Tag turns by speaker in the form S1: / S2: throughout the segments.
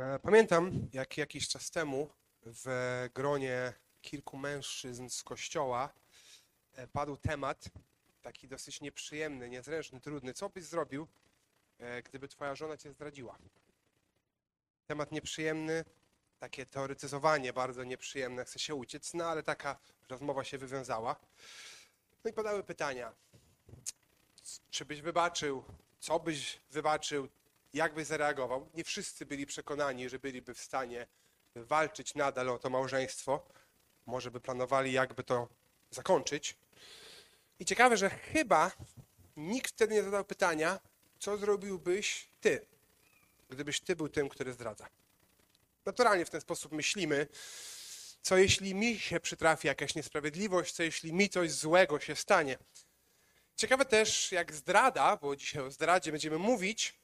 S1: E, pamiętam, jak jakiś czas temu w gronie kilku mężczyzn z kościoła e, padł temat taki dosyć nieprzyjemny, niezręczny, trudny. Co byś zrobił, e, gdyby twoja żona cię zdradziła? Temat nieprzyjemny, takie teoretyzowanie bardzo nieprzyjemne, chce się uciec, no ale taka rozmowa się wywiązała. No i padały pytania. Czy byś wybaczył? Co byś wybaczył? Jak byś zareagował? Nie wszyscy byli przekonani, że byliby w stanie walczyć nadal o to małżeństwo. Może by planowali, jakby to zakończyć. I ciekawe, że chyba nikt wtedy nie zadał pytania, co zrobiłbyś ty, gdybyś ty był tym, który zdradza. Naturalnie w ten sposób myślimy, co jeśli mi się przytrafi jakaś niesprawiedliwość, co jeśli mi coś złego się stanie. Ciekawe też, jak zdrada, bo dzisiaj o zdradzie będziemy mówić,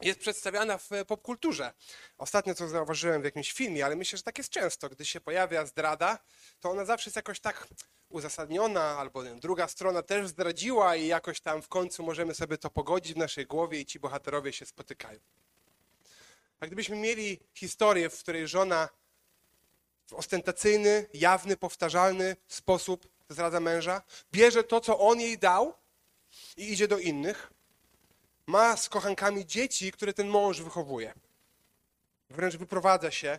S1: jest przedstawiana w popkulturze. Ostatnio co zauważyłem w jakimś filmie, ale myślę, że tak jest często. Gdy się pojawia zdrada, to ona zawsze jest jakoś tak uzasadniona, albo druga strona też zdradziła i jakoś tam w końcu możemy sobie to pogodzić w naszej głowie i ci bohaterowie się spotykają. A gdybyśmy mieli historię, w której żona w ostentacyjny, jawny, powtarzalny sposób zdradza męża, bierze to, co on jej dał i idzie do innych, ma z kochankami dzieci, które ten mąż wychowuje. Wręcz wyprowadza się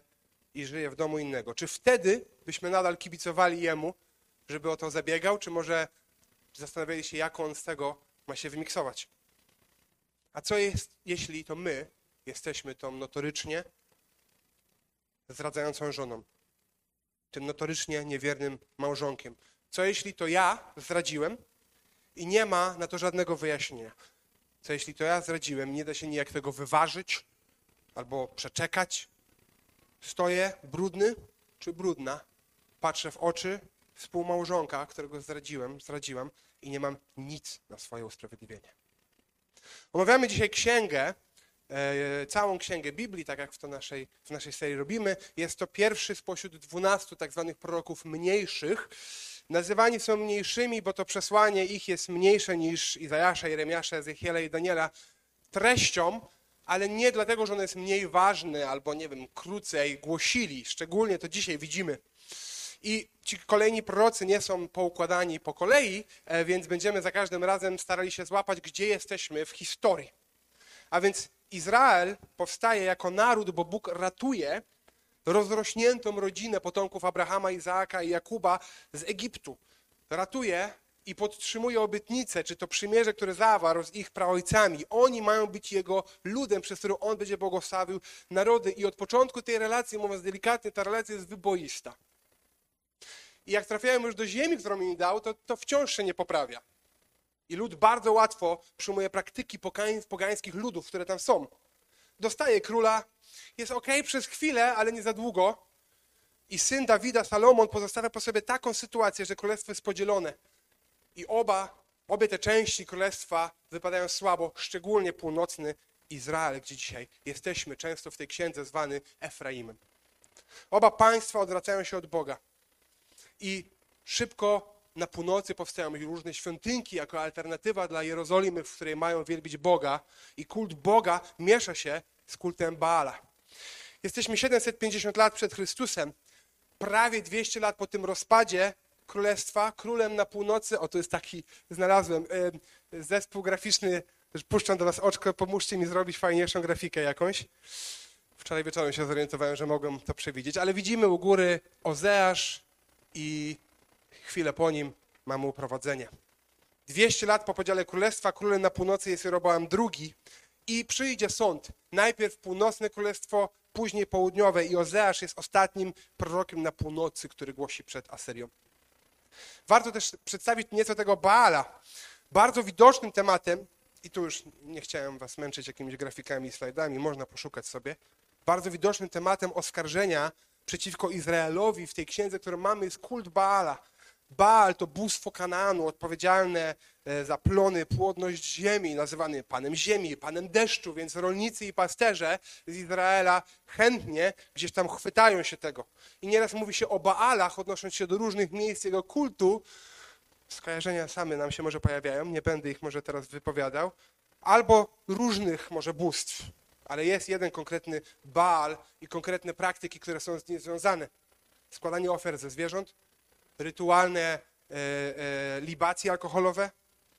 S1: i żyje w domu innego. Czy wtedy byśmy nadal kibicowali jemu, żeby o to zabiegał, czy może zastanawiali się, jak on z tego ma się wymiksować? A co jest, jeśli to my jesteśmy tą notorycznie zdradzającą żoną? Tym notorycznie niewiernym małżonkiem. Co jeśli to ja zdradziłem i nie ma na to żadnego wyjaśnienia? Co jeśli to ja zdradziłem, nie da się nijak tego wyważyć albo przeczekać? Stoję brudny czy brudna, patrzę w oczy współmałżonka, którego zdradziłem, zdradziłam i nie mam nic na swoje usprawiedliwienie. Omawiamy dzisiaj księgę, e, całą księgę Biblii, tak jak w, to naszej, w naszej serii robimy. Jest to pierwszy spośród dwunastu tak zwanych proroków mniejszych. Nazywani są mniejszymi, bo to przesłanie ich jest mniejsze niż Izajasza, Jeremiasza, Ezechiela i Daniela treścią, ale nie dlatego, że on jest mniej ważny albo, nie wiem, krócej głosili. Szczególnie to dzisiaj widzimy. I ci kolejni prorocy nie są poukładani po kolei, e, więc będziemy za każdym razem starali się złapać, gdzie jesteśmy w historii. A więc Izrael powstaje jako naród, bo Bóg ratuje rozrośniętą rodzinę potomków Abrahama, Izaaka i Jakuba z Egiptu. Ratuje i podtrzymuje obietnicę, czy to przymierze, które zawarł z ich praojcami. Oni mają być jego ludem, przez który on będzie błogosławił narody. I od początku tej relacji, mówiąc delikatnie, ta relacja jest wyboista. I jak trafiają już do ziemi, którą im dał, to, to wciąż się nie poprawia. I lud bardzo łatwo przyjmuje praktyki pogańskich ludów, które tam są. Dostaje króla, jest ok przez chwilę, ale nie za długo. I syn Dawida, Salomon, pozostawia po sobie taką sytuację, że królestwo jest podzielone. I oba, obie te części królestwa wypadają słabo, szczególnie północny Izrael, gdzie dzisiaj jesteśmy, często w tej księdze zwany Efraimem. Oba państwa odwracają się od Boga. I szybko na północy powstają różne świątynki jako alternatywa dla Jerozolimy, w której mają wielbić Boga. I kult Boga miesza się z kultem Baala. Jesteśmy 750 lat przed Chrystusem, prawie 200 lat po tym rozpadzie królestwa, królem na północy, o to jest taki, znalazłem, zespół graficzny, puszczam do was oczko, pomóżcie mi zrobić fajniejszą grafikę jakąś. Wczoraj wieczorem się zorientowałem, że mogłem to przewidzieć, ale widzimy u góry Ozeasz i chwilę po nim mamy uprowadzenie. 200 lat po podziale królestwa, królem na północy jest Jeroboam II i przyjdzie sąd. Najpierw północne królestwo, później południowe i Ozeasz jest ostatnim prorokiem na północy, który głosi przed Asyrią. Warto też przedstawić nieco tego Baala. Bardzo widocznym tematem, i tu już nie chciałem was męczyć jakimiś grafikami i slajdami, można poszukać sobie, bardzo widocznym tematem oskarżenia przeciwko Izraelowi w tej księdze, którą mamy, jest kult Baala. Baal to bóstwo Kanaanu, odpowiedzialne e, za plony, płodność ziemi, nazywany panem ziemi, panem deszczu, więc rolnicy i pasterze z Izraela chętnie gdzieś tam chwytają się tego. I nieraz mówi się o Baalach, odnosząc się do różnych miejsc jego kultu. Skojarzenia same nam się może pojawiają, nie będę ich może teraz wypowiadał. Albo różnych może bóstw, ale jest jeden konkretny Baal i konkretne praktyki, które są z nim związane. Składanie ofiar ze zwierząt, rytualne e, e, libacje alkoholowe,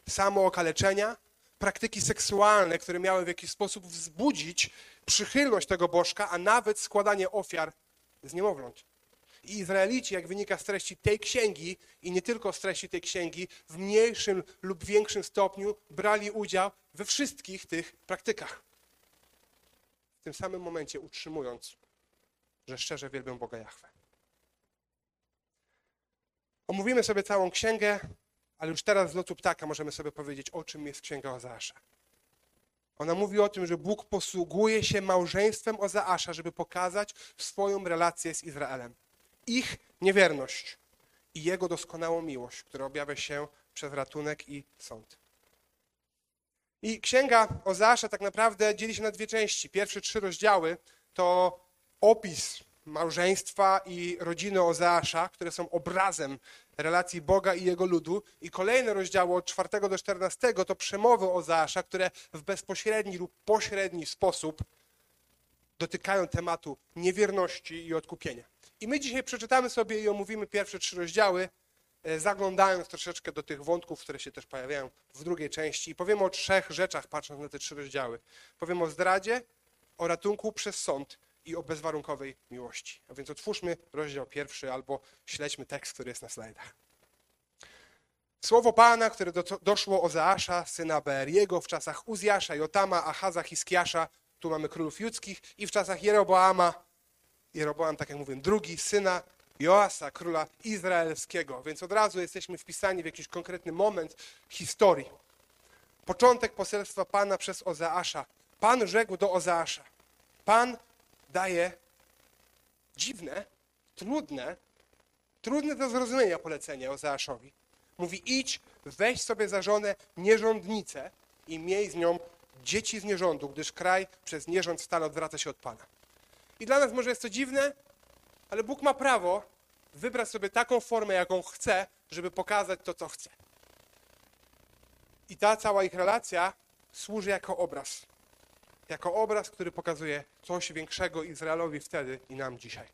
S1: samookaleczenia, praktyki seksualne, które miały w jakiś sposób wzbudzić przychylność tego bożka, a nawet składanie ofiar z niemowląt. I Izraelici, jak wynika z treści tej księgi i nie tylko z treści tej księgi, w mniejszym lub większym stopniu brali udział we wszystkich tych praktykach. W tym samym momencie utrzymując, że szczerze wielbią Boga Jahwe. Omówimy sobie całą księgę, ale już teraz z lotu ptaka możemy sobie powiedzieć, o czym jest księga Ozeasza. Ona mówi o tym, że Bóg posługuje się małżeństwem Ozeasza, żeby pokazać swoją relację z Izraelem. Ich niewierność i jego doskonałą miłość, która objawia się przez ratunek i sąd. I księga Ozeasza tak naprawdę dzieli się na dwie części. Pierwsze trzy rozdziały to opis małżeństwa i rodziny Ozeasza, które są obrazem relacji Boga i jego ludu. I kolejne rozdziały od 4 do 14 to przemowy Ozeasza, które w bezpośredni lub pośredni sposób dotykają tematu niewierności i odkupienia. I my dzisiaj przeczytamy sobie i omówimy pierwsze trzy rozdziały, e, zaglądając troszeczkę do tych wątków, które się też pojawiają w drugiej części. I powiemy o trzech rzeczach, patrząc na te trzy rozdziały. Powiem o zdradzie, o ratunku przez sąd i o bezwarunkowej miłości. A więc otwórzmy rozdział pierwszy albo śledźmy tekst, który jest na slajdach. Słowo Pana, które do, doszło Ozeasza, syna Beeriego w czasach Uzjasza, Jotama, Achaza, Hiskiasza, tu mamy królów judzkich, i w czasach Jeroboama, Jeroboam, tak jak mówiłem, drugi, syna Joasa, króla izraelskiego. Więc od razu jesteśmy wpisani w jakiś konkretny moment historii. Początek poselstwa Pana przez Ozeasza. Pan rzekł do Ozeasza. Pan daje dziwne, trudne, trudne do zrozumienia polecenie Ozeaszowi. Mówi idź, weź sobie za żonę nierządnicę i miej z nią dzieci z nierządu, gdyż kraj przez nierząd stale odwraca się od Pana. I dla nas może jest to dziwne, ale Bóg ma prawo wybrać sobie taką formę, jaką chce, żeby pokazać to, co chce. I ta cała ich relacja służy jako obraz. Jako obraz, który pokazuje coś większego Izraelowi wtedy i nam dzisiaj.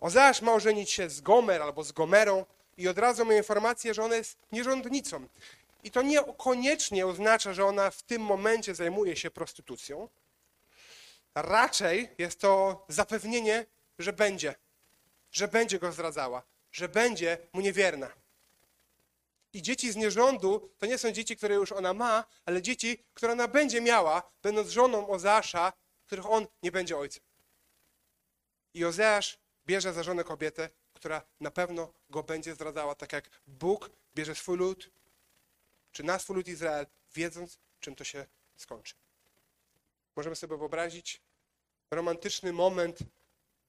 S1: Ozeasz ma ożenić się z Gomer albo z Gomerą i od razu ma informację, że ona jest nierządnicą. I to niekoniecznie oznacza, że ona w tym momencie zajmuje się prostytucją, Raczej jest to zapewnienie, że będzie, że będzie go zdradzała, że będzie mu niewierna. I dzieci z nierządu to nie są dzieci, które już ona ma, ale dzieci, które ona będzie miała, będąc żoną Ozeasza, których on nie będzie ojcem. I Ozeasz bierze za żonę kobietę, która na pewno go będzie zdradzała, tak jak Bóg bierze swój lud, czy na swój lud Izrael, wiedząc, czym to się skończy. Możemy sobie wyobrazić romantyczny moment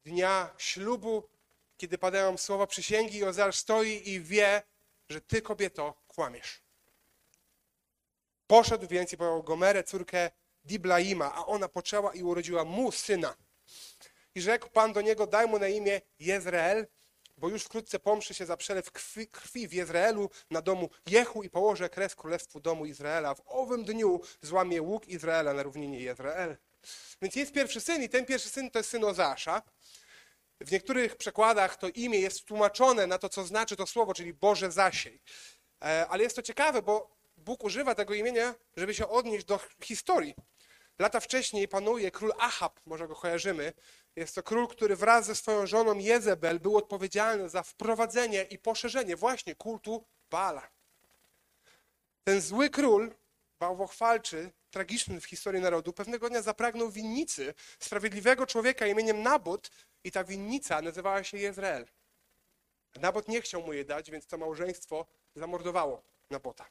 S1: dnia ślubu, kiedy padają słowa przysięgi i Ozeasz stoi i wie, że ty, kobieto, kłamiesz. Poszedł więc i pojął Gomerę, córkę Diblaima, a ona poczęła i urodziła mu syna. I rzekł Pan do niego, daj mu na imię Jezreel, bo już wkrótce pomszy się za przelew krwi, krwi w Izraelu na domu Jehu i położę kres królestwu domu Izraela. W owym dniu złamie łuk Izraela na równinie Jezreel. Więc jest pierwszy syn i ten pierwszy syn to jest syn Ozasza. W niektórych przekładach to imię jest tłumaczone na to, co znaczy to słowo, czyli Boże zasiej. E, ale jest to ciekawe, bo Bóg używa tego imienia, żeby się odnieść do historii. Lata wcześniej panuje król Ahab, może go kojarzymy. Jest to król, który wraz ze swoją żoną Jezebel był odpowiedzialny za wprowadzenie i poszerzenie właśnie kultu Baala. Ten zły król, bałwochwalczy, tragiczny w historii narodu, pewnego dnia zapragnął winnicy sprawiedliwego człowieka imieniem Nabot i ta winnica nazywała się Jezreel. Nabot nie chciał mu jej dać, więc to małżeństwo zamordowało Nabota.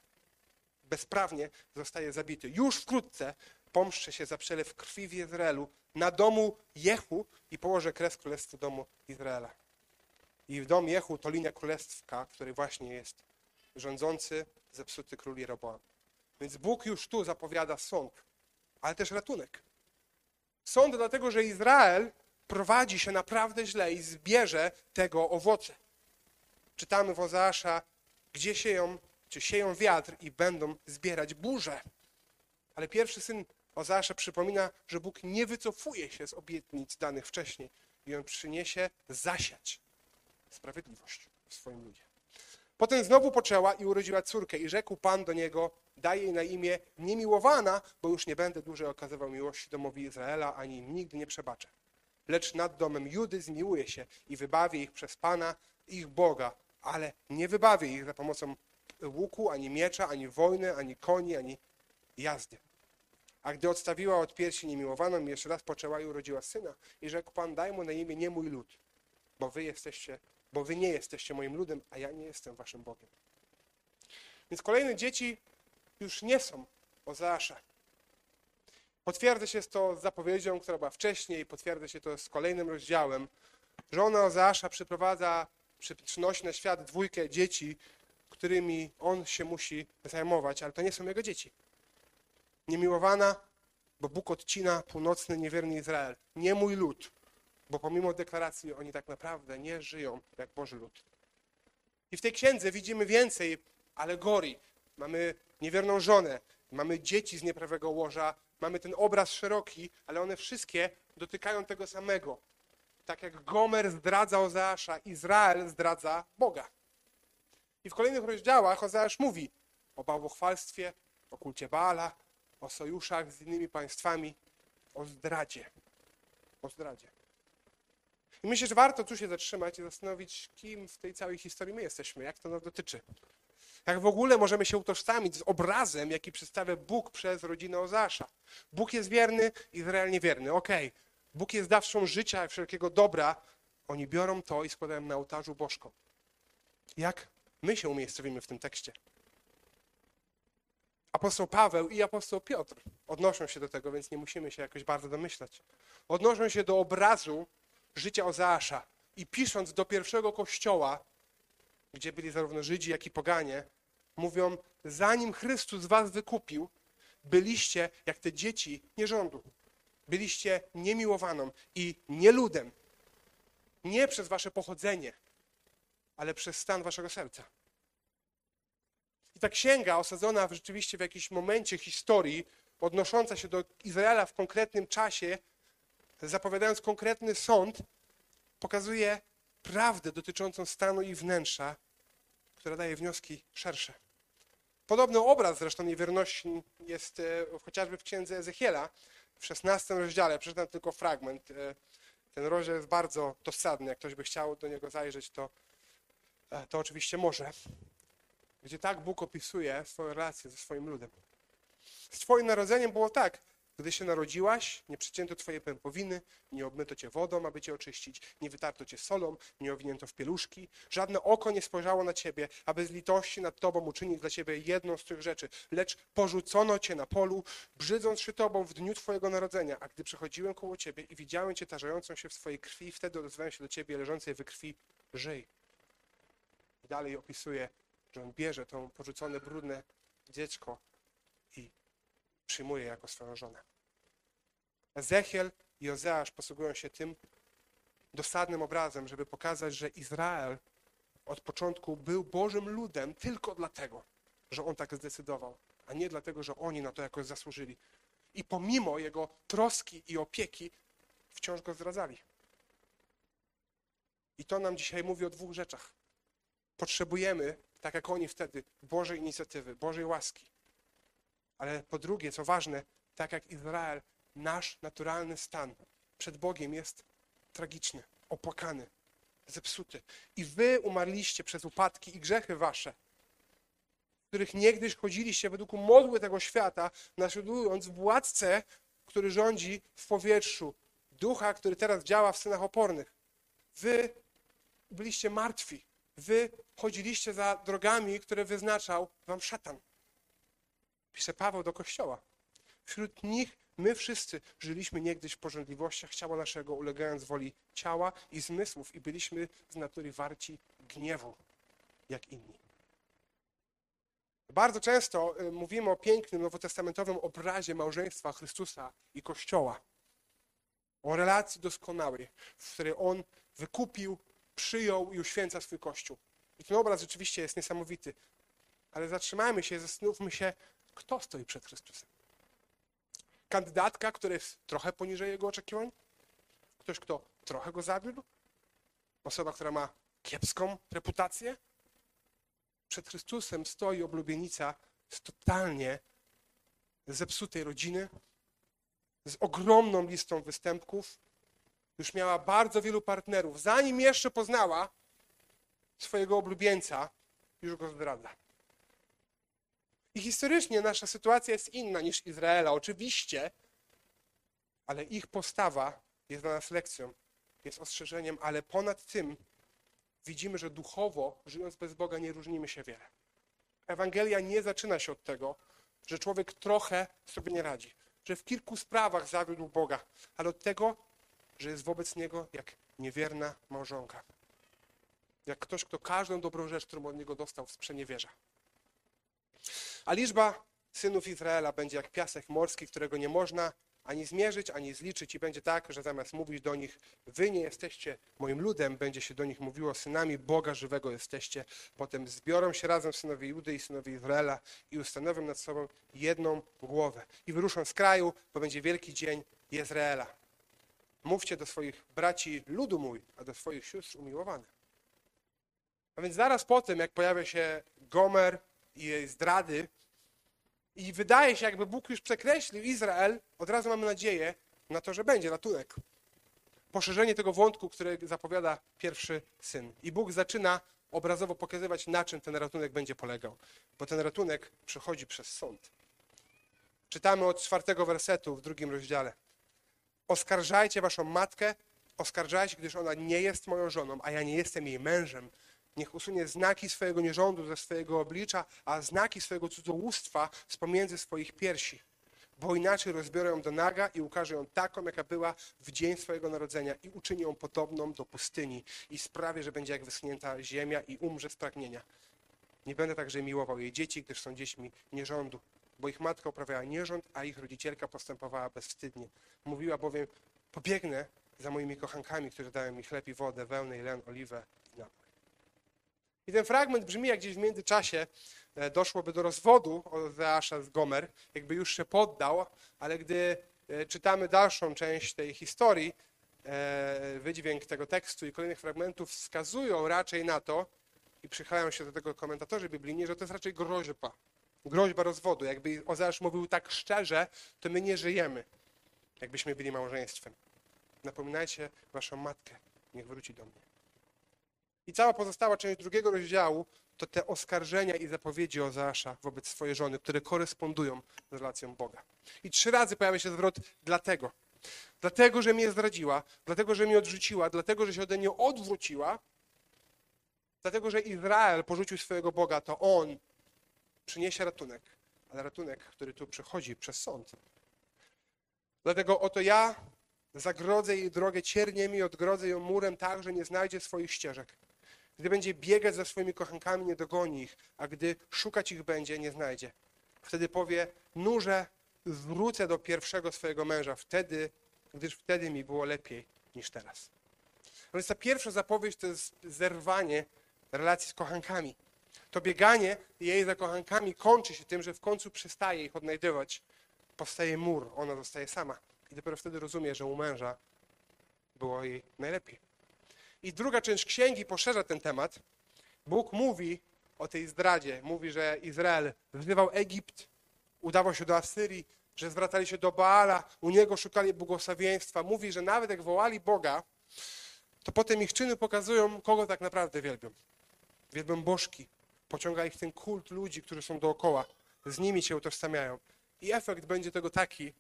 S1: Bezprawnie zostaje zabity. Już wkrótce pomszczę się za przelew krwi w Izraelu na domu Jehu i położę kres królestwu domu Izraela. I w dom Jehu to linia królestwa, który właśnie jest rządzący, zepsuty król Jeroboam. Więc Bóg już tu zapowiada sąd, ale też ratunek. Sąd dlatego, że Izrael prowadzi się naprawdę źle i zbierze tego owoce. Czytamy w Ozeasza, gdzie sieją, czy sieją wiatr i będą zbierać burze. Ale pierwszy syn Ozeasza przypomina, że Bóg nie wycofuje się z obietnic danych wcześniej i On przyniesie zasiać sprawiedliwość w swoim ludzie. Potem znowu poczęła i urodziła córkę i rzekł Pan do niego, daj jej na imię niemiłowana, bo już nie będę dłużej okazywał miłości domowi Izraela, ani im nigdy nie przebaczę. Lecz nad domem Judy zmiłuję się i wybawię ich przez Pana, ich Boga, ale nie wybawię ich za pomocą łuku, ani miecza, ani wojny, ani koni, ani jazdy. A gdy odstawiła od piersi niemiłowaną, jeszcze raz poczęła i urodziła syna. I rzekł Pan, daj mu na imię nie mój lud, bo wy jesteście, bo wy nie jesteście moim ludem, a ja nie jestem waszym Bogiem. Więc kolejne dzieci już nie są Ozeasza. Potwierdza się to z zapowiedzią, która była wcześniej, potwierdza się to z kolejnym rozdziałem. Żona Ozeasza przyprowadza, przy- przynosi na świat dwójkę dzieci, którymi on się musi zajmować, ale to nie są jego dzieci. Niemiłowana, bo Bóg odcina północny, niewierny Izrael. Nie mój lud, bo pomimo deklaracji oni tak naprawdę nie żyją jak Boży lud. I w tej księdze widzimy więcej alegorii. Mamy niewierną żonę, mamy dzieci z nieprawego łoża, mamy ten obraz szeroki, ale one wszystkie dotykają tego samego. Tak jak Gomer zdradza Ozeasza, Izrael zdradza Boga. I w kolejnych rozdziałach Ozeasz mówi o bałwochwalstwie, o kulcie Baala, o sojuszach z innymi państwami, o zdradzie. O zdradzie. I myślę, że warto tu się zatrzymać i zastanowić, kim w tej całej historii my jesteśmy, jak to nas dotyczy. Jak w ogóle możemy się utożsamić z obrazem, jaki przedstawia Bóg przez rodzinę Ozasza. Bóg jest wierny, Izrael niewierny. Okej. Bóg jest dawcą życia i wszelkiego dobra. Oni biorą to i składają na ołtarzu bożkom. Jak my się umiejscowimy w tym tekście? Apostoł Paweł i apostoł Piotr odnoszą się do tego, więc nie musimy się jakoś bardzo domyślać. Odnoszą się do obrazu życia Ozeasza i pisząc do pierwszego kościoła, gdzie byli zarówno Żydzi, jak i poganie, mówią, zanim Chrystus was wykupił, byliście jak te dzieci nierządu. Byliście niemiłowaną i nieludem. Nie przez wasze pochodzenie, ale przez stan waszego serca. I ta księga osadzona w, rzeczywiście w jakimś momencie historii, odnosząca się do Izraela w konkretnym czasie, zapowiadając konkretny sąd, pokazuje prawdę dotyczącą stanu i wnętrza, która daje wnioski szersze. Podobny obraz zresztą niewierności jest e, chociażby w księdze Ezechiela w 16 rozdziale. Przeczytam tylko fragment. E, Ten rozdział jest bardzo dosadny. Jak ktoś by chciał do niego zajrzeć, to, e, to oczywiście może. Gdzie tak Bóg opisuje swoją relację ze swoim ludem. Z Twoim narodzeniem było tak. Gdy się narodziłaś, nie przycięto Twojej pępowiny, nie obmyto Cię wodą, aby Cię oczyścić, nie wytarto Cię solą, nie owinięto w pieluszki. Żadne oko nie spojrzało na Ciebie, aby z litości nad Tobą uczynić dla Ciebie jedną z tych rzeczy. Lecz porzucono Cię na polu, brzydząc się Tobą w dniu Twojego narodzenia. A gdy przechodziłem koło Ciebie i widziałem Cię tarzającą się w swojej krwi, wtedy odezwałem się do Ciebie leżącej we krwi, żyj. I dalej opisuje, że On bierze to porzucone, brudne dziecko i przyjmuje jako swoją żonę. Ezechiel i Ozeasz posługują się tym dosadnym obrazem, żeby pokazać, że Izrael od początku był Bożym ludem tylko dlatego, że on tak zdecydował, a nie dlatego, że oni na to jakoś zasłużyli. I pomimo jego troski i opieki wciąż go zdradzali. I to nam dzisiaj mówi o dwóch rzeczach. Potrzebujemy, tak jak oni wtedy, Bożej inicjatywy, Bożej łaski. Ale po drugie, co ważne, tak jak Izrael, nasz naturalny stan przed Bogiem jest tragiczny, opłakany, zepsuty. I wy umarliście przez upadki i grzechy wasze, w których niegdyś chodziliście według modły tego świata, naśladując władcę, który rządzi w powietrzu, ducha, który teraz działa w synach opornych. Wy byliście martwi. Wy chodziliście za drogami, które wyznaczał wam szatan. Pisze Paweł do kościoła. Wśród nich my wszyscy żyliśmy niegdyś w porządliwościach ciała naszego, ulegając woli ciała i zmysłów i byliśmy z natury warci gniewu, jak inni. Bardzo często y, mówimy o pięknym, nowotestamentowym obrazie małżeństwa Chrystusa i Kościoła. O relacji doskonałej, w której On wykupił, przyjął i uświęca swój Kościół. I ten obraz rzeczywiście jest niesamowity. Ale zatrzymajmy się, zastanówmy się, kto stoi przed Chrystusem. Kandydatka, która jest trochę poniżej jego oczekiwań, ktoś, kto trochę go zawiódł, osoba, która ma kiepską reputację. Przed Chrystusem stoi oblubienica z totalnie zepsutej rodziny, z ogromną listą występków. Już miała bardzo wielu partnerów. Zanim jeszcze poznała swojego oblubieńca, już go zdradza. I historycznie nasza sytuacja jest inna niż Izraela, oczywiście, ale ich postawa jest dla nas lekcją, jest ostrzeżeniem, ale ponad tym widzimy, że duchowo, żyjąc bez Boga, nie różnimy się wiele. Ewangelia nie zaczyna się od tego, że człowiek trochę sobie nie radzi, że w kilku sprawach zawiódł Boga, ale od tego, że jest wobec Niego jak niewierna małżonka. Jak ktoś, kto każdą dobrą rzecz, którą od Niego dostał, sprzeniewierza. A liczba synów Izraela będzie jak piasek morski, którego nie można ani zmierzyć, ani zliczyć. I będzie tak, że zamiast mówić do nich, wy nie jesteście moim ludem, będzie się do nich mówiło, synami Boga żywego jesteście. Potem zbiorą się razem synowie Judy i synowie Izraela i ustanowią nad sobą jedną głowę. I wyruszą z kraju, bo będzie wielki dzień Izraela. Mówcie do swoich braci ludu mój, a do swoich sióstr umiłowane. A więc zaraz po tym, jak pojawia się Gomer i jej zdrady, i wydaje się, jakby Bóg już przekreślił Izrael, od razu mamy nadzieję na to, że będzie ratunek. Poszerzenie tego wątku, który zapowiada pierwszy syn. I Bóg zaczyna obrazowo pokazywać, na czym ten ratunek będzie polegał. Bo ten ratunek przychodzi przez sąd. Czytamy od czwartego wersetu w drugim rozdziale. Oskarżajcie waszą matkę, oskarżajcie, gdyż ona nie jest moją żoną, a ja nie jestem jej mężem. Niech usunie znaki swojego nierządu ze swojego oblicza, a znaki swojego cudzołóstwa z pomiędzy swoich piersi. Bo inaczej rozbiorę ją do naga i ukażę ją taką, jaka była w dzień swojego narodzenia i uczynię ją podobną do pustyni i sprawię, że będzie jak wyschnięta ziemia i umrze z pragnienia. Nie będę także miłował jej dzieci, gdyż są dziećmi nierządu, bo ich matka uprawiała nierząd, a ich rodzicielka postępowała bezwstydnie. Mówiła bowiem, pobiegnę za moimi kochankami, którzy dają mi chleb i wodę, wełnę i len, oliwę i ten fragment brzmi, jak gdzieś w międzyczasie e, doszłoby do rozwodu Ozeasza z Gomer, jakby już się poddał, ale gdy e, czytamy dalszą część tej historii, e, wydźwięk tego tekstu i kolejnych fragmentów wskazują raczej na to, i przychylają się do tego komentatorzy biblijni, że to jest raczej groźba. Groźba rozwodu. Jakby Ozeasz mówił tak szczerze, to my nie żyjemy, jakbyśmy byli małżeństwem. Napominajcie waszą matkę, niech wróci do mnie. I cała pozostała część drugiego rozdziału to te oskarżenia i zapowiedzi Ozeasza wobec swojej żony, które korespondują z relacją Boga. I trzy razy pojawia się zwrot dlatego. Dlatego, że mnie zdradziła, dlatego, że mnie odrzuciła, dlatego, że się ode mnie odwróciła, dlatego, że Izrael porzucił swojego Boga, to on przyniesie ratunek, ale ratunek, który tu przychodzi przez sąd. Dlatego oto ja zagrodzę jej drogę cierniem i odgrodzę ją murem tak, że nie znajdzie swoich ścieżek. Gdy będzie biegać za swoimi kochankami, nie dogoni ich, a gdy szukać ich będzie, nie znajdzie. Wtedy powie, nurze, wrócę do pierwszego swojego męża, wtedy, gdyż wtedy mi było lepiej niż teraz. A więc ta pierwsza zapowiedź to jest zerwanie relacji z kochankami. To bieganie jej za kochankami kończy się tym, że w końcu przestaje ich odnajdywać. Powstaje mur, ona zostaje sama. I dopiero wtedy rozumie, że u męża było jej najlepiej. I druga część księgi poszerza ten temat. Bóg mówi o tej zdradzie. Mówi, że Izrael wzywał Egipt, udawał się do Asyrii, że zwracali się do Baala, u niego szukali błogosławieństwa. Mówi, że nawet jak wołali Boga, to potem ich czyny pokazują, kogo tak naprawdę wielbią. Wielbią bożki. Pociąga ich ten kult ludzi, którzy są dookoła. Z nimi się utożsamiają. I efekt będzie tego taki,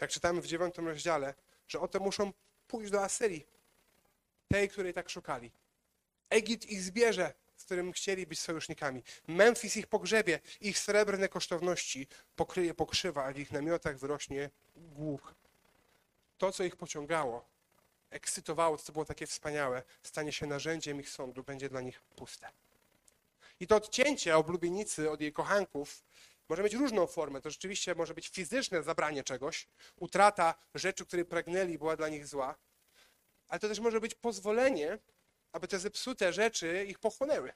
S1: jak czytamy w dziewiątym rozdziale, że oto muszą pójść do Asyrii, tej, której tak szukali. Egipt ich zbierze, z którym chcieli być sojusznikami. Memphis ich pogrzebie, ich srebrne kosztowności pokryje pokrzywa, a w ich namiotach wyrośnie głuk. To, co ich pociągało, ekscytowało, co było takie wspaniałe, stanie się narzędziem ich sądu, będzie dla nich puste. I to odcięcie oblubienicy od jej kochanków może mieć różną formę. To rzeczywiście może być fizyczne zabranie czegoś, utrata rzeczy, której pragnęli, była dla nich zła, ale to też może być pozwolenie, aby te zepsute rzeczy ich pochłonęły.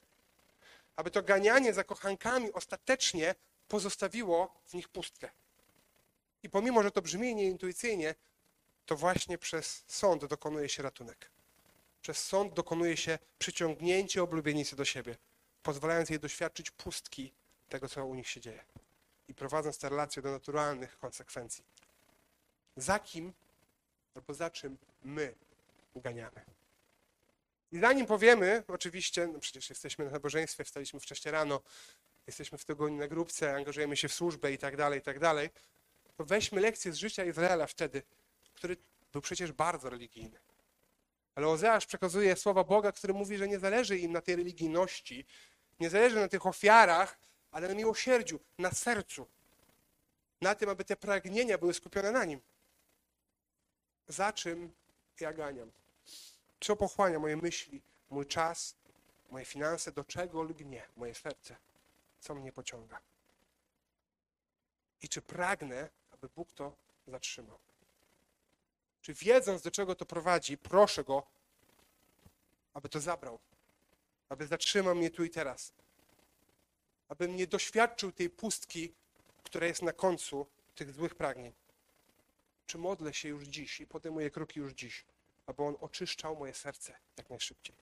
S1: Aby to ganianie za kochankami ostatecznie pozostawiło w nich pustkę. I pomimo, że to brzmi nieintuicyjnie, to właśnie przez sąd dokonuje się ratunek. Przez sąd dokonuje się przyciągnięcie oblubienicy do siebie, pozwalając jej doświadczyć pustki tego, co u nich się dzieje. I prowadząc tę relację do naturalnych konsekwencji. Za kim albo za czym my uganiamy. I zanim powiemy, oczywiście, no przecież jesteśmy na nabożeństwie, wstaliśmy wcześniej rano, jesteśmy w tygodniu na grupce, angażujemy się w służbę i tak dalej, i tak dalej, to weźmy lekcję z życia Izraela wtedy, który był przecież bardzo religijny. Ale Ozeasz przekazuje słowa Boga, który mówi, że nie zależy im na tej religijności, nie zależy na tych ofiarach, ale na miłosierdziu, na sercu. Na tym, aby te pragnienia były skupione na nim. Za czym ja ganiam? Co pochłania moje myśli, mój czas, moje finanse, do czego lgnie moje serce? Co mnie pociąga? I czy pragnę, aby Bóg to zatrzymał? Czy wiedząc, do czego to prowadzi, proszę Go, aby to zabrał, aby zatrzymał mnie tu i teraz, abym nie doświadczył tej pustki, która jest na końcu tych złych pragnień. Czy modlę się już dziś i podejmuję kroki już dziś, aby On oczyszczał moje serce jak najszybciej.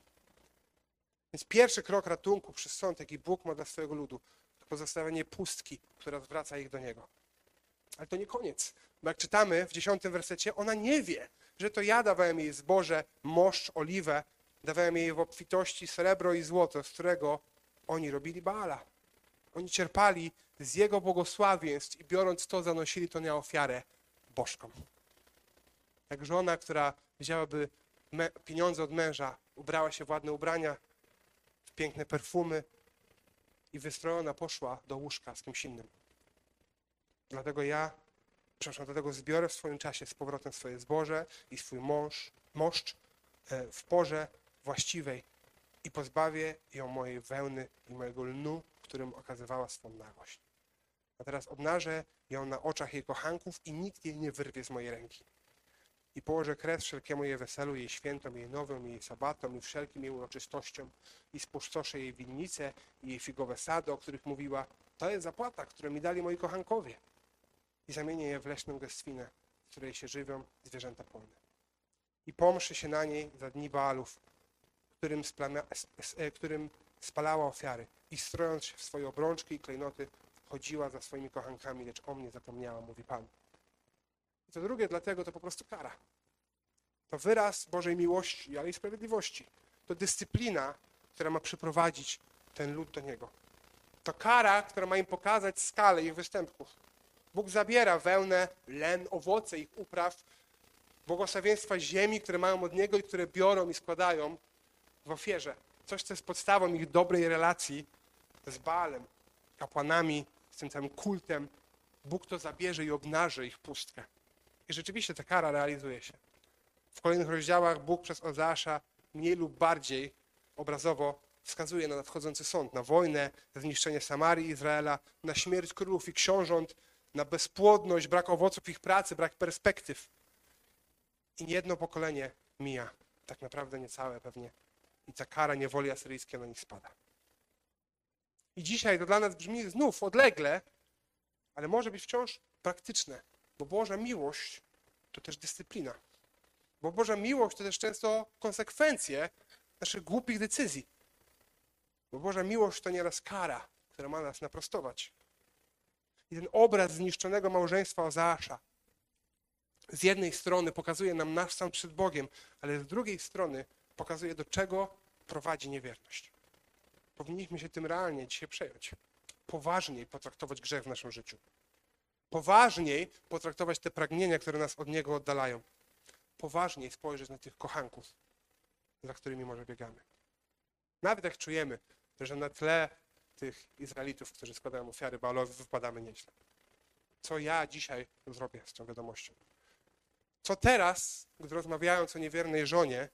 S1: Więc pierwszy krok ratunku przez sąd, jaki Bóg ma dla swojego ludu, to pozostawienie pustki, która zwraca ich do Niego. Ale to nie koniec, bo jak czytamy w dziesiątym wersecie, ona nie wie, że to ja dawałem jej zboże, moszcz, oliwę, dawałem jej w obfitości srebro i złoto, z którego oni robili Baala. Oni czerpali z jego błogosławieństw i biorąc to, zanosili to na ofiarę bożkom. Jak żona, która wzięłaby pieniądze od męża, ubrała się w ładne ubrania, w piękne perfumy i wystrojona poszła do łóżka z kimś innym. Dlatego ja, przepraszam, dlatego zbiorę w swoim czasie z powrotem swoje zboże i swój mąż, moszcz e, w porze właściwej i pozbawię ją mojej wełny i mojego lnu, którym okazywała swą nagość. A teraz obnażę ją na oczach jej kochanków i nikt jej nie wyrwie z mojej ręki. I położę kres wszelkiemu jej weselu, jej świętom, jej nowym, jej sabatom i wszelkim jej uroczystościom i spustoszę jej winnice i jej figowe sady, o których mówiła. To jest zapłata, którą mi dali moi kochankowie. I zamienię je w leśną gęstwinę, w której się żywią zwierzęta polne. I pomszy się na niej za dni Baalów, którym, splamia- którym spalała ofiary i strojąc się w swoje obrączki i klejnoty, chodziła za swoimi kochankami, lecz o mnie zapomniała, mówi Pan. To drugie, dlatego to po prostu kara. To wyraz Bożej miłości, ale i sprawiedliwości. To dyscyplina, która ma przyprowadzić ten lud do Niego. To kara, która ma im pokazać skalę ich występków. Bóg zabiera wełnę, len, owoce ich upraw, błogosławieństwa ziemi, które mają od Niego i które biorą i składają w ofierze. Coś, co jest podstawą ich dobrej relacji z Baalem, kapłanami, z tym całym kultem. Bóg to zabierze i obnaży ich pustkę. I rzeczywiście ta kara realizuje się. W kolejnych rozdziałach Bóg przez Ozeasza mniej lub bardziej obrazowo wskazuje na nadchodzący sąd, na wojnę, zniszczenie Samarii Izraela, na śmierć królów i książąt, na bezpłodność, brak owoców ich pracy, brak perspektyw. I jedno pokolenie mija, tak naprawdę niecałe pewnie. I ta kara niewoli asyryjskiej na nich spada. I dzisiaj to dla nas brzmi znów odlegle, ale może być wciąż praktyczne, bo Boża miłość to też dyscyplina. Bo Boża miłość to też często konsekwencje naszych głupich decyzji. Bo Boża miłość to nieraz kara, która ma nas naprostować. I ten obraz zniszczonego małżeństwa Ozeasza z jednej strony pokazuje nam nasz stan przed Bogiem, ale z drugiej strony pokazuje, do czego prowadzi niewierność. Powinniśmy się tym realnie dzisiaj przejąć. Poważniej potraktować grzech w naszym życiu. Poważniej potraktować te pragnienia, które nas od Niego oddalają. Poważniej spojrzeć na tych kochanków, za którymi może biegamy. Nawet jak czujemy, że na tle tych Izraelitów, którzy składają ofiary Baalowi, wypadamy nieźle. Co ja dzisiaj zrobię z tą wiadomością? Co teraz, gdy rozmawiając o niewiernej żonie,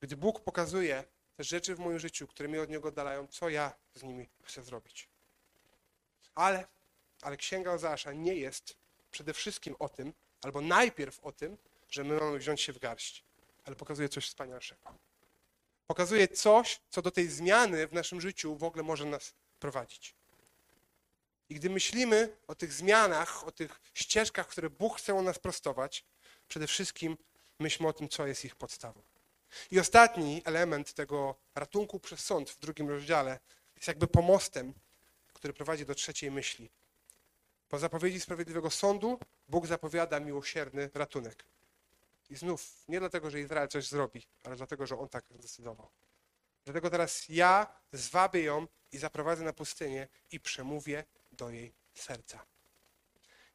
S1: gdy Bóg pokazuje te rzeczy w moim życiu, które mnie od Niego oddalają, co ja z nimi chcę zrobić? Ale, ale Księga Ozeasza nie jest przede wszystkim o tym, albo najpierw o tym, że my mamy wziąć się w garść, ale pokazuje coś wspanialszego. Pokazuje coś, co do tej zmiany w naszym życiu w ogóle może nas prowadzić. I gdy myślimy o tych zmianach, o tych ścieżkach, które Bóg chce u nas prostować, przede wszystkim myślmy o tym, co jest ich podstawą. I ostatni element tego ratunku przez sąd w drugim rozdziale jest jakby pomostem, który prowadzi do trzeciej myśli. Po zapowiedzi sprawiedliwego sądu Bóg zapowiada miłosierny ratunek. I znów, nie dlatego, że Izrael coś zrobi, ale dlatego, że On tak zdecydował. Dlatego teraz ja zwabię ją i zaprowadzę na pustynię i przemówię do jej serca.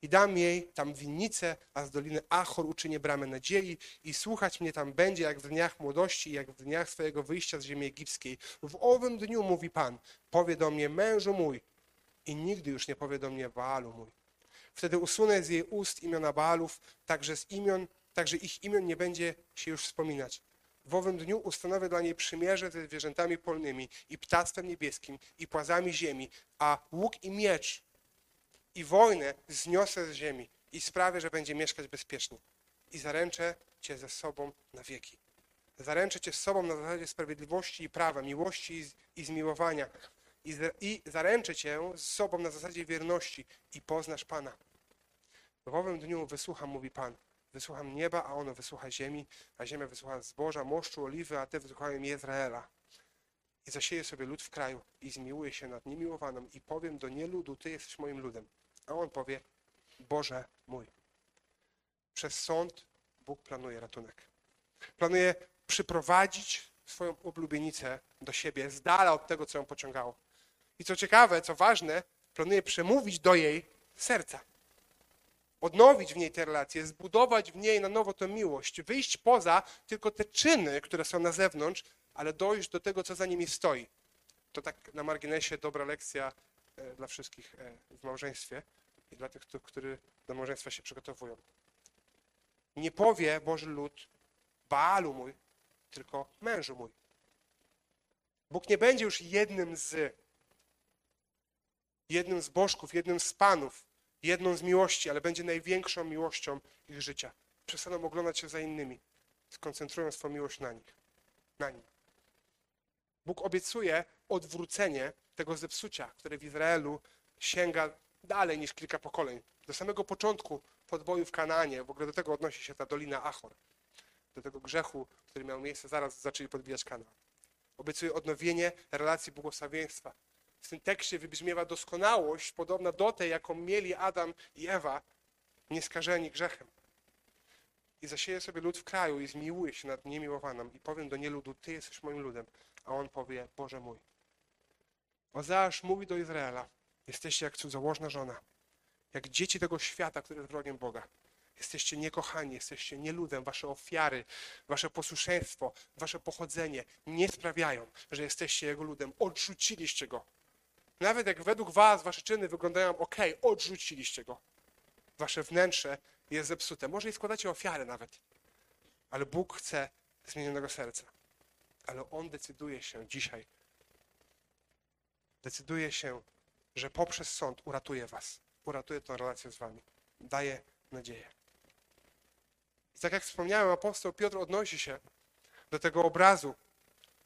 S1: I dam jej tam winnicę, a z doliny Achor uczynię bramę nadziei i słuchać mnie tam będzie jak w dniach młodości jak w dniach swojego wyjścia z ziemi egipskiej. W owym dniu, mówi Pan, powie do mnie mężu mój i nigdy już nie powie do mnie Baalu mój. Wtedy usunę z jej ust imiona Baalów, także z imion, także ich imion nie będzie się już wspominać. W owym dniu ustanowię dla niej przymierze ze zwierzętami polnymi i ptactwem niebieskim i płazami ziemi, a łuk i miecz i wojnę zniosę z ziemi i sprawię, że będzie mieszkać bezpiecznie. I zaręczę cię ze sobą na wieki. Zaręczę cię z sobą na zasadzie sprawiedliwości i prawa, miłości i, i zmiłowania. I, zaręczę cię z sobą na zasadzie wierności i poznasz Pana. W owym dniu wysłucham, mówi Pan. Wysłucham nieba, a ono wysłucha ziemi, a ziemia wysłucha zboża, moszczu, oliwy, a te wysłuchają Izraela. I zasieję sobie lud w kraju i zmiłuję się nad niemiłowaną i powiem do nieludu, Ty jesteś moim ludem. A on powie, Boże mój. Przez sąd Bóg planuje ratunek. Planuje przyprowadzić swoją oblubienicę do siebie, z dala od tego, co ją pociągało. I co ciekawe, co ważne, planuje przemówić do jej serca. Odnowić w niej te relacje, zbudować w niej na nowo tę miłość, wyjść poza tylko te czyny, które są na zewnątrz, ale dojść do tego, co za nimi stoi. To tak na marginesie dobra lekcja e, dla wszystkich e, w małżeństwie i dla tych, któ- którzy do małżeństwa się przygotowują. Nie powie Boży lud, Baalu mój, tylko mężu mój. Bóg nie będzie już jednym z, jednym z bożków, jednym z panów, jedną z miłości, ale będzie największą miłością ich życia. Przestaną oglądać się za innymi, skoncentrują swoją miłość na nich, na nim. Bóg obiecuje odwrócenie tego zepsucia, które w Izraelu sięga dalej niż kilka pokoleń. Do samego początku podboju w Kanaanie, w ogóle do tego odnosi się ta dolina Achor. Do tego grzechu, który miał miejsce zaraz zaczęli podbijać Kanaan. Obiecuje odnowienie relacji błogosławieństwa. W tym tekście wybrzmiewa doskonałość podobna do tej, jaką mieli Adam i Ewa, nieskażeni grzechem. I zasieje sobie lud w kraju i zmiłuje się nad niemiłowaną i powiem do nieludu, Ty jesteś moim ludem. A on powie, Boże mój. Ozeasz mówi do Izraela, jesteście jak cudzołożna żona, jak dzieci tego świata, który jest wrogiem Boga. Jesteście niekochani, jesteście nieludem. Wasze ofiary, wasze posłuszeństwo, wasze pochodzenie nie sprawiają, że jesteście Jego ludem. Odrzuciliście Go. Nawet jak według was wasze czyny wyglądają ok, odrzuciliście Go. Wasze wnętrze jest zepsute. Może i składacie ofiary nawet. Ale Bóg chce zmienionego serca. Ale On decyduje się dzisiaj. Decyduje się, że poprzez sąd uratuje was. Uratuje tę relację z wami. Daje nadzieję. I tak jak wspomniałem, apostoł Piotr odnosi się do tego obrazu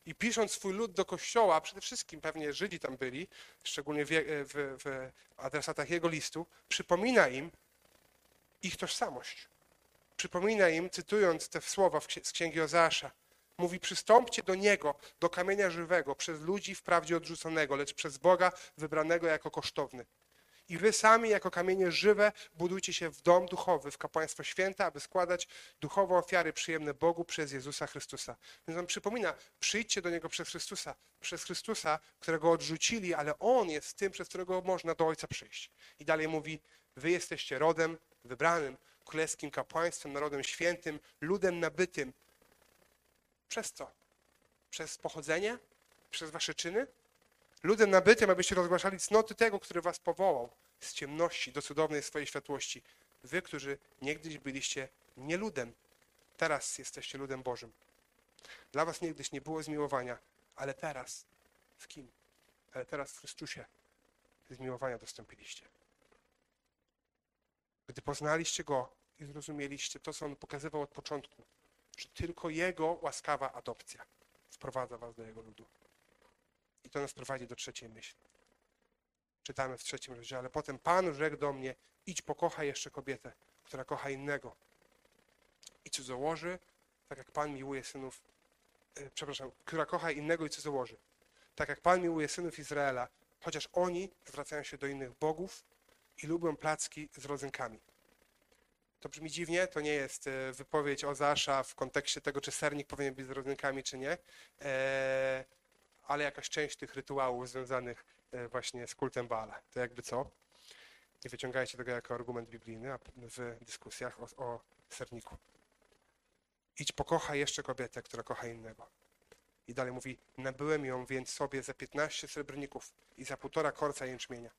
S1: i pisząc swój lud do kościoła, przede wszystkim pewnie Żydzi tam byli, szczególnie w, w, w adresatach jego listu, przypomina im ich tożsamość. Przypomina im, cytując te słowa z księgi Ozeasza, mówi: Przystąpcie do niego, do kamienia żywego, przez ludzi wprawdzie odrzuconego, lecz przez Boga wybranego jako kosztowny. I wy sami, jako kamienie żywe, budujcie się w dom duchowy, w kapłaństwo święte, aby składać duchowe ofiary przyjemne Bogu przez Jezusa Chrystusa. Więc on przypomina, przyjdźcie do Niego przez Chrystusa, przez Chrystusa, którego odrzucili, ale On jest tym, przez którego można do Ojca przyjść. I dalej mówi, wy jesteście rodem wybranym, królewskim kapłaństwem, narodem świętym, ludem nabytym. Przez co? Przez pochodzenie? Przez wasze czyny? Ludem nabytym, abyście rozgłaszali cnoty tego, który was powołał z ciemności do cudownej swojej światłości. Wy, którzy niegdyś byliście nie ludem, teraz jesteście ludem Bożym. Dla was niegdyś nie było zmiłowania, ale teraz w kim? Ale teraz w Chrystusie zmiłowania dostąpiliście. Gdy poznaliście Go i zrozumieliście to, co On pokazywał od początku, że tylko Jego łaskawa adopcja wprowadza was do Jego ludu. To nas prowadzi do trzeciej myśli. czytamy w trzecim rozdziale. Potem Pan rzekł do mnie, idź pokochaj jeszcze kobietę, która kocha innego. I cudzołoży, tak jak Pan miłuje synów, e, przepraszam, która kocha innego i cudzołoży. Tak jak Pan miłuje synów Izraela, chociaż oni zwracają się do innych bogów i lubią placki z rodzynkami. To brzmi dziwnie, to nie jest e, wypowiedź Ozasza w kontekście tego, czy sernik powinien być z rodzynkami, czy nie, e, ale jakaś część tych rytuałów związanych e, właśnie z kultem Baala. To jakby co? Nie wyciągajcie tego jako argument biblijny w dyskusjach o, o serniku. Idź pokochaj jeszcze kobietę, która kocha innego. I dalej mówi, nabyłem ją więc sobie za 15 srebrników i za półtora korca jęczmienia.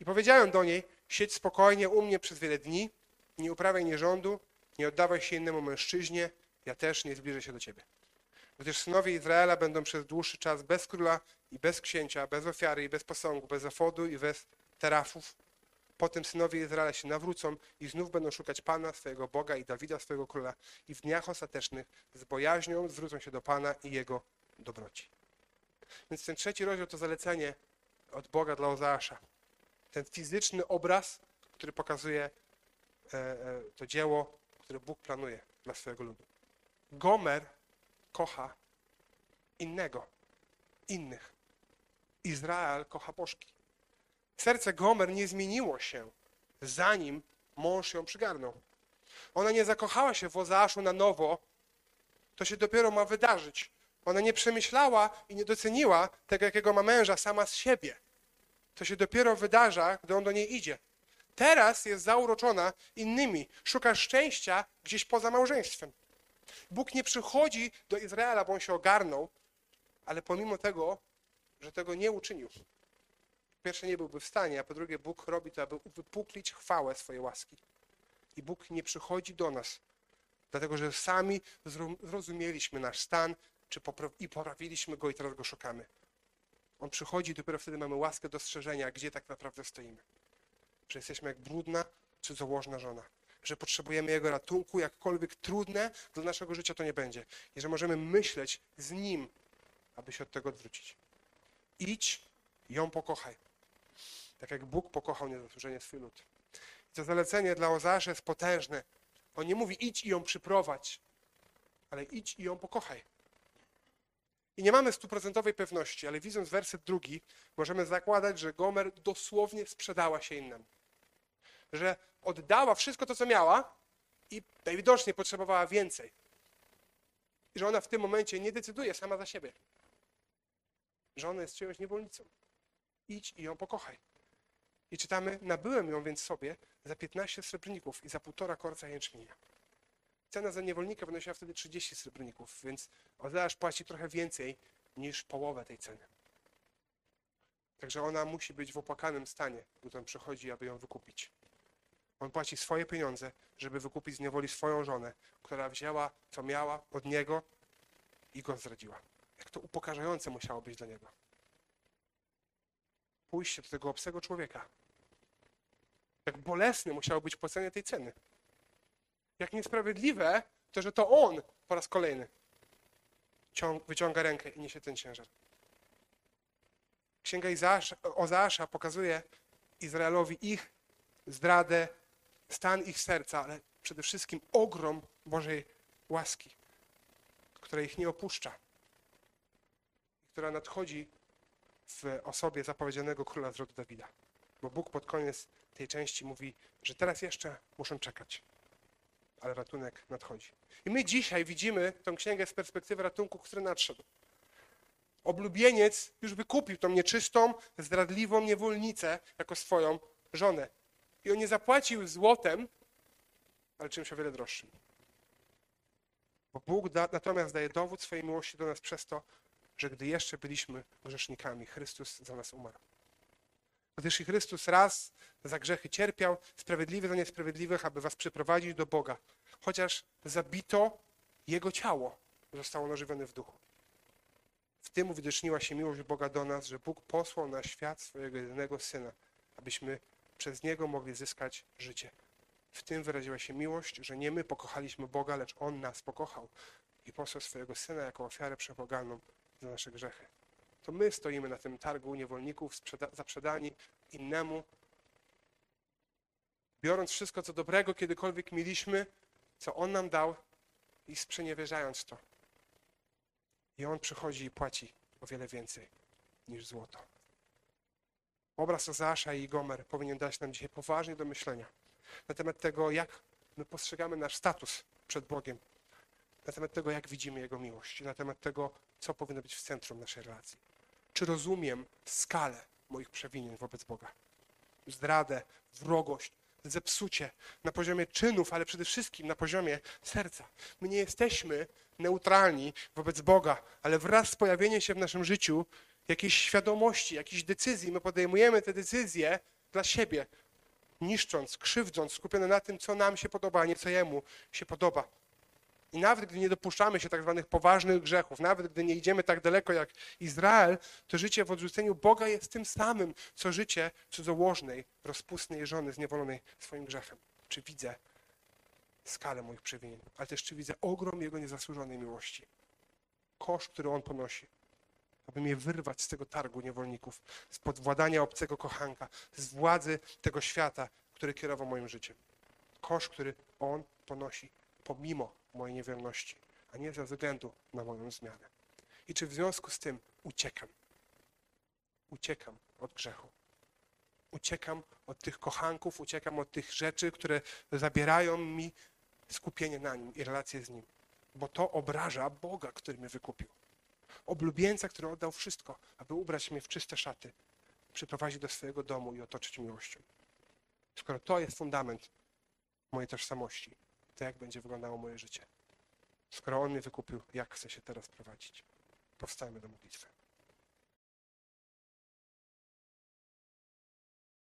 S1: I powiedziałem do niej, siedź spokojnie u mnie przez wiele dni, nie uprawiaj nierządu, nie oddawaj się innemu mężczyźnie, ja też nie zbliżę się do ciebie. Gdyż synowie Izraela będą przez dłuższy czas bez króla i bez księcia, bez ofiary i bez posągu, bez zafodu i bez terafów. Potem synowie Izraela się nawrócą i znów będą szukać Pana, swojego Boga i Dawida, swojego króla i w dniach ostatecznych z bojaźnią zwrócą się do Pana i Jego dobroci. Więc ten trzeci rozdział to zalecenie od Boga dla Ozeasza. Ten fizyczny obraz, który pokazuje e, e, to dzieło, które Bóg planuje dla swojego ludu. Gomer kocha innego, innych. Izrael kocha bożki. Serce Gomer nie zmieniło się, zanim mąż ją przygarnął. Ona nie zakochała się w Ozeaszu na nowo, to się dopiero ma wydarzyć. Ona nie przemyślała i nie doceniła tego, jakiego ma męża sama z siebie. To się dopiero wydarza, gdy on do niej idzie. Teraz jest zauroczona innymi, szuka szczęścia gdzieś poza małżeństwem. Bóg nie przychodzi do Izraela, bo on się ogarnął, ale pomimo tego, że tego nie uczynił. Po pierwsze, nie byłby w stanie, a po drugie, Bóg robi to, aby wypuklić chwałę swojej łaski. I Bóg nie przychodzi do nas, dlatego że sami zrozumieliśmy nasz stan czy i poprawiliśmy go i teraz go szukamy. On przychodzi i dopiero wtedy mamy łaskę dostrzeżenia, gdzie tak naprawdę stoimy. Że jesteśmy jak brudna, cudzołożna żona że potrzebujemy Jego ratunku, jakkolwiek trudne dla naszego życia to nie będzie. I że możemy myśleć z Nim, aby się od tego odwrócić. Idź, ją pokochaj. Tak jak Bóg pokochał niezasłużenie swój lud. I to zalecenie dla Ozeasza jest potężne. On nie mówi idź i ją przyprowadź, ale idź i ją pokochaj. I nie mamy stuprocentowej pewności, ale widząc werset drugi, możemy zakładać, że Gomer dosłownie sprzedała się innemu że oddała wszystko to, co miała i najwidoczniej potrzebowała więcej. I że ona w tym momencie nie decyduje sama za siebie. Że ona jest czyjąś niewolnicą. Idź i ją pokochaj. I czytamy, nabyłem ją więc sobie za 15 srebrników i za półtora korca jęczmienia. Cena za niewolnika wynosiła wtedy 30 srebrników, więc Ozeasz płaci trochę więcej niż połowę tej ceny. Także ona musi być w opłakanym stanie, gdy on przychodzi, aby ją wykupić. On płaci swoje pieniądze, żeby wykupić z niewoli swoją żonę, która wzięła, co miała od niego i go zdradziła. Jak to upokarzające musiało być dla niego. Pójście do tego obcego człowieka. Jak bolesne musiało być płacenie tej ceny. Jak niesprawiedliwe to, że to on po raz kolejny wyciąga rękę i niesie ten ciężar. Księga Izaasza, pokazuje Izraelowi ich zdradę, stan ich serca, ale przede wszystkim ogrom Bożej łaski, która ich nie opuszcza, która nadchodzi w osobie zapowiedzianego króla z rodu Dawida. Bo Bóg pod koniec tej części mówi, że teraz jeszcze muszą czekać, ale ratunek nadchodzi. I my dzisiaj widzimy tę księgę z perspektywy ratunku, który nadszedł. Oblubieniec już wykupił tą nieczystą, zdradliwą niewolnicę jako swoją żonę. I on nie zapłacił złotem, ale czymś o wiele droższym. Bo Bóg da, natomiast daje dowód swojej miłości do nas przez to, że gdy jeszcze byliśmy grzesznikami, Chrystus za nas umarł. Gdyż i Chrystus raz za grzechy cierpiał, sprawiedliwy za niesprawiedliwych, aby was przyprowadzić do Boga. Chociaż zabito Jego ciało, zostało ożywione w duchu. W tym uwidoczniła się miłość Boga do nas, że Bóg posłał na świat swojego jedynego Syna, abyśmy przez Niego mogli zyskać życie. W tym wyraziła się miłość, że nie my pokochaliśmy Boga, lecz On nas pokochał i posłał swojego Syna jako ofiarę przepogalną za nasze grzechy. To my stoimy na tym targu niewolników zaprzedani innemu, biorąc wszystko, co dobrego kiedykolwiek mieliśmy, co On nam dał i sprzeniewierzając to. I On przychodzi i płaci o wiele więcej niż złoto. Obraz Ozeasza i Gomer powinien dać nam dzisiaj poważnie do myślenia na temat tego, jak my postrzegamy nasz status przed Bogiem, na temat tego, jak widzimy Jego miłość, na temat tego, co powinno być w centrum naszej relacji. Czy rozumiem skalę moich przewinień wobec Boga? Zdradę, wrogość, zepsucie na poziomie czynów, ale przede wszystkim na poziomie serca. My nie jesteśmy neutralni wobec Boga, ale wraz z pojawieniem się w naszym życiu jakiejś świadomości, jakiejś decyzji, my podejmujemy te decyzje dla siebie, niszcząc, krzywdząc, skupione na tym, co nam się podoba, a nie co Jemu się podoba. I nawet gdy nie dopuszczamy się tak zwanych poważnych grzechów, nawet gdy nie idziemy tak daleko jak Izrael, to życie w odrzuceniu Boga jest tym samym, co życie cudzołożnej, rozpustnej żony zniewolonej swoim grzechem. Czy widzę skalę moich przewinień, ale też czy widzę ogrom Jego niezasłużonej miłości. Koszt, który On ponosi, aby mnie wyrwać z tego targu niewolników, z podwładania obcego kochanka, z władzy tego świata, który kierował moim życiem. Koszt, który On ponosi pomimo mojej niewierności, a nie ze względu na moją zmianę. I czy w związku z tym uciekam? Uciekam od grzechu. Uciekam od tych kochanków, uciekam od tych rzeczy, które zabierają mi skupienie na nim i relacje z nim. Bo to obraża Boga, który mnie wykupił. Oblubieńca, który oddał wszystko, aby ubrać mnie w czyste szaty, przyprowadzić do swojego domu i otoczyć miłością. Skoro to jest fundament mojej tożsamości, to jak będzie wyglądało moje życie? Skoro On mnie wykupił, jak chcę się teraz prowadzić? Powstajmy do modlitwy.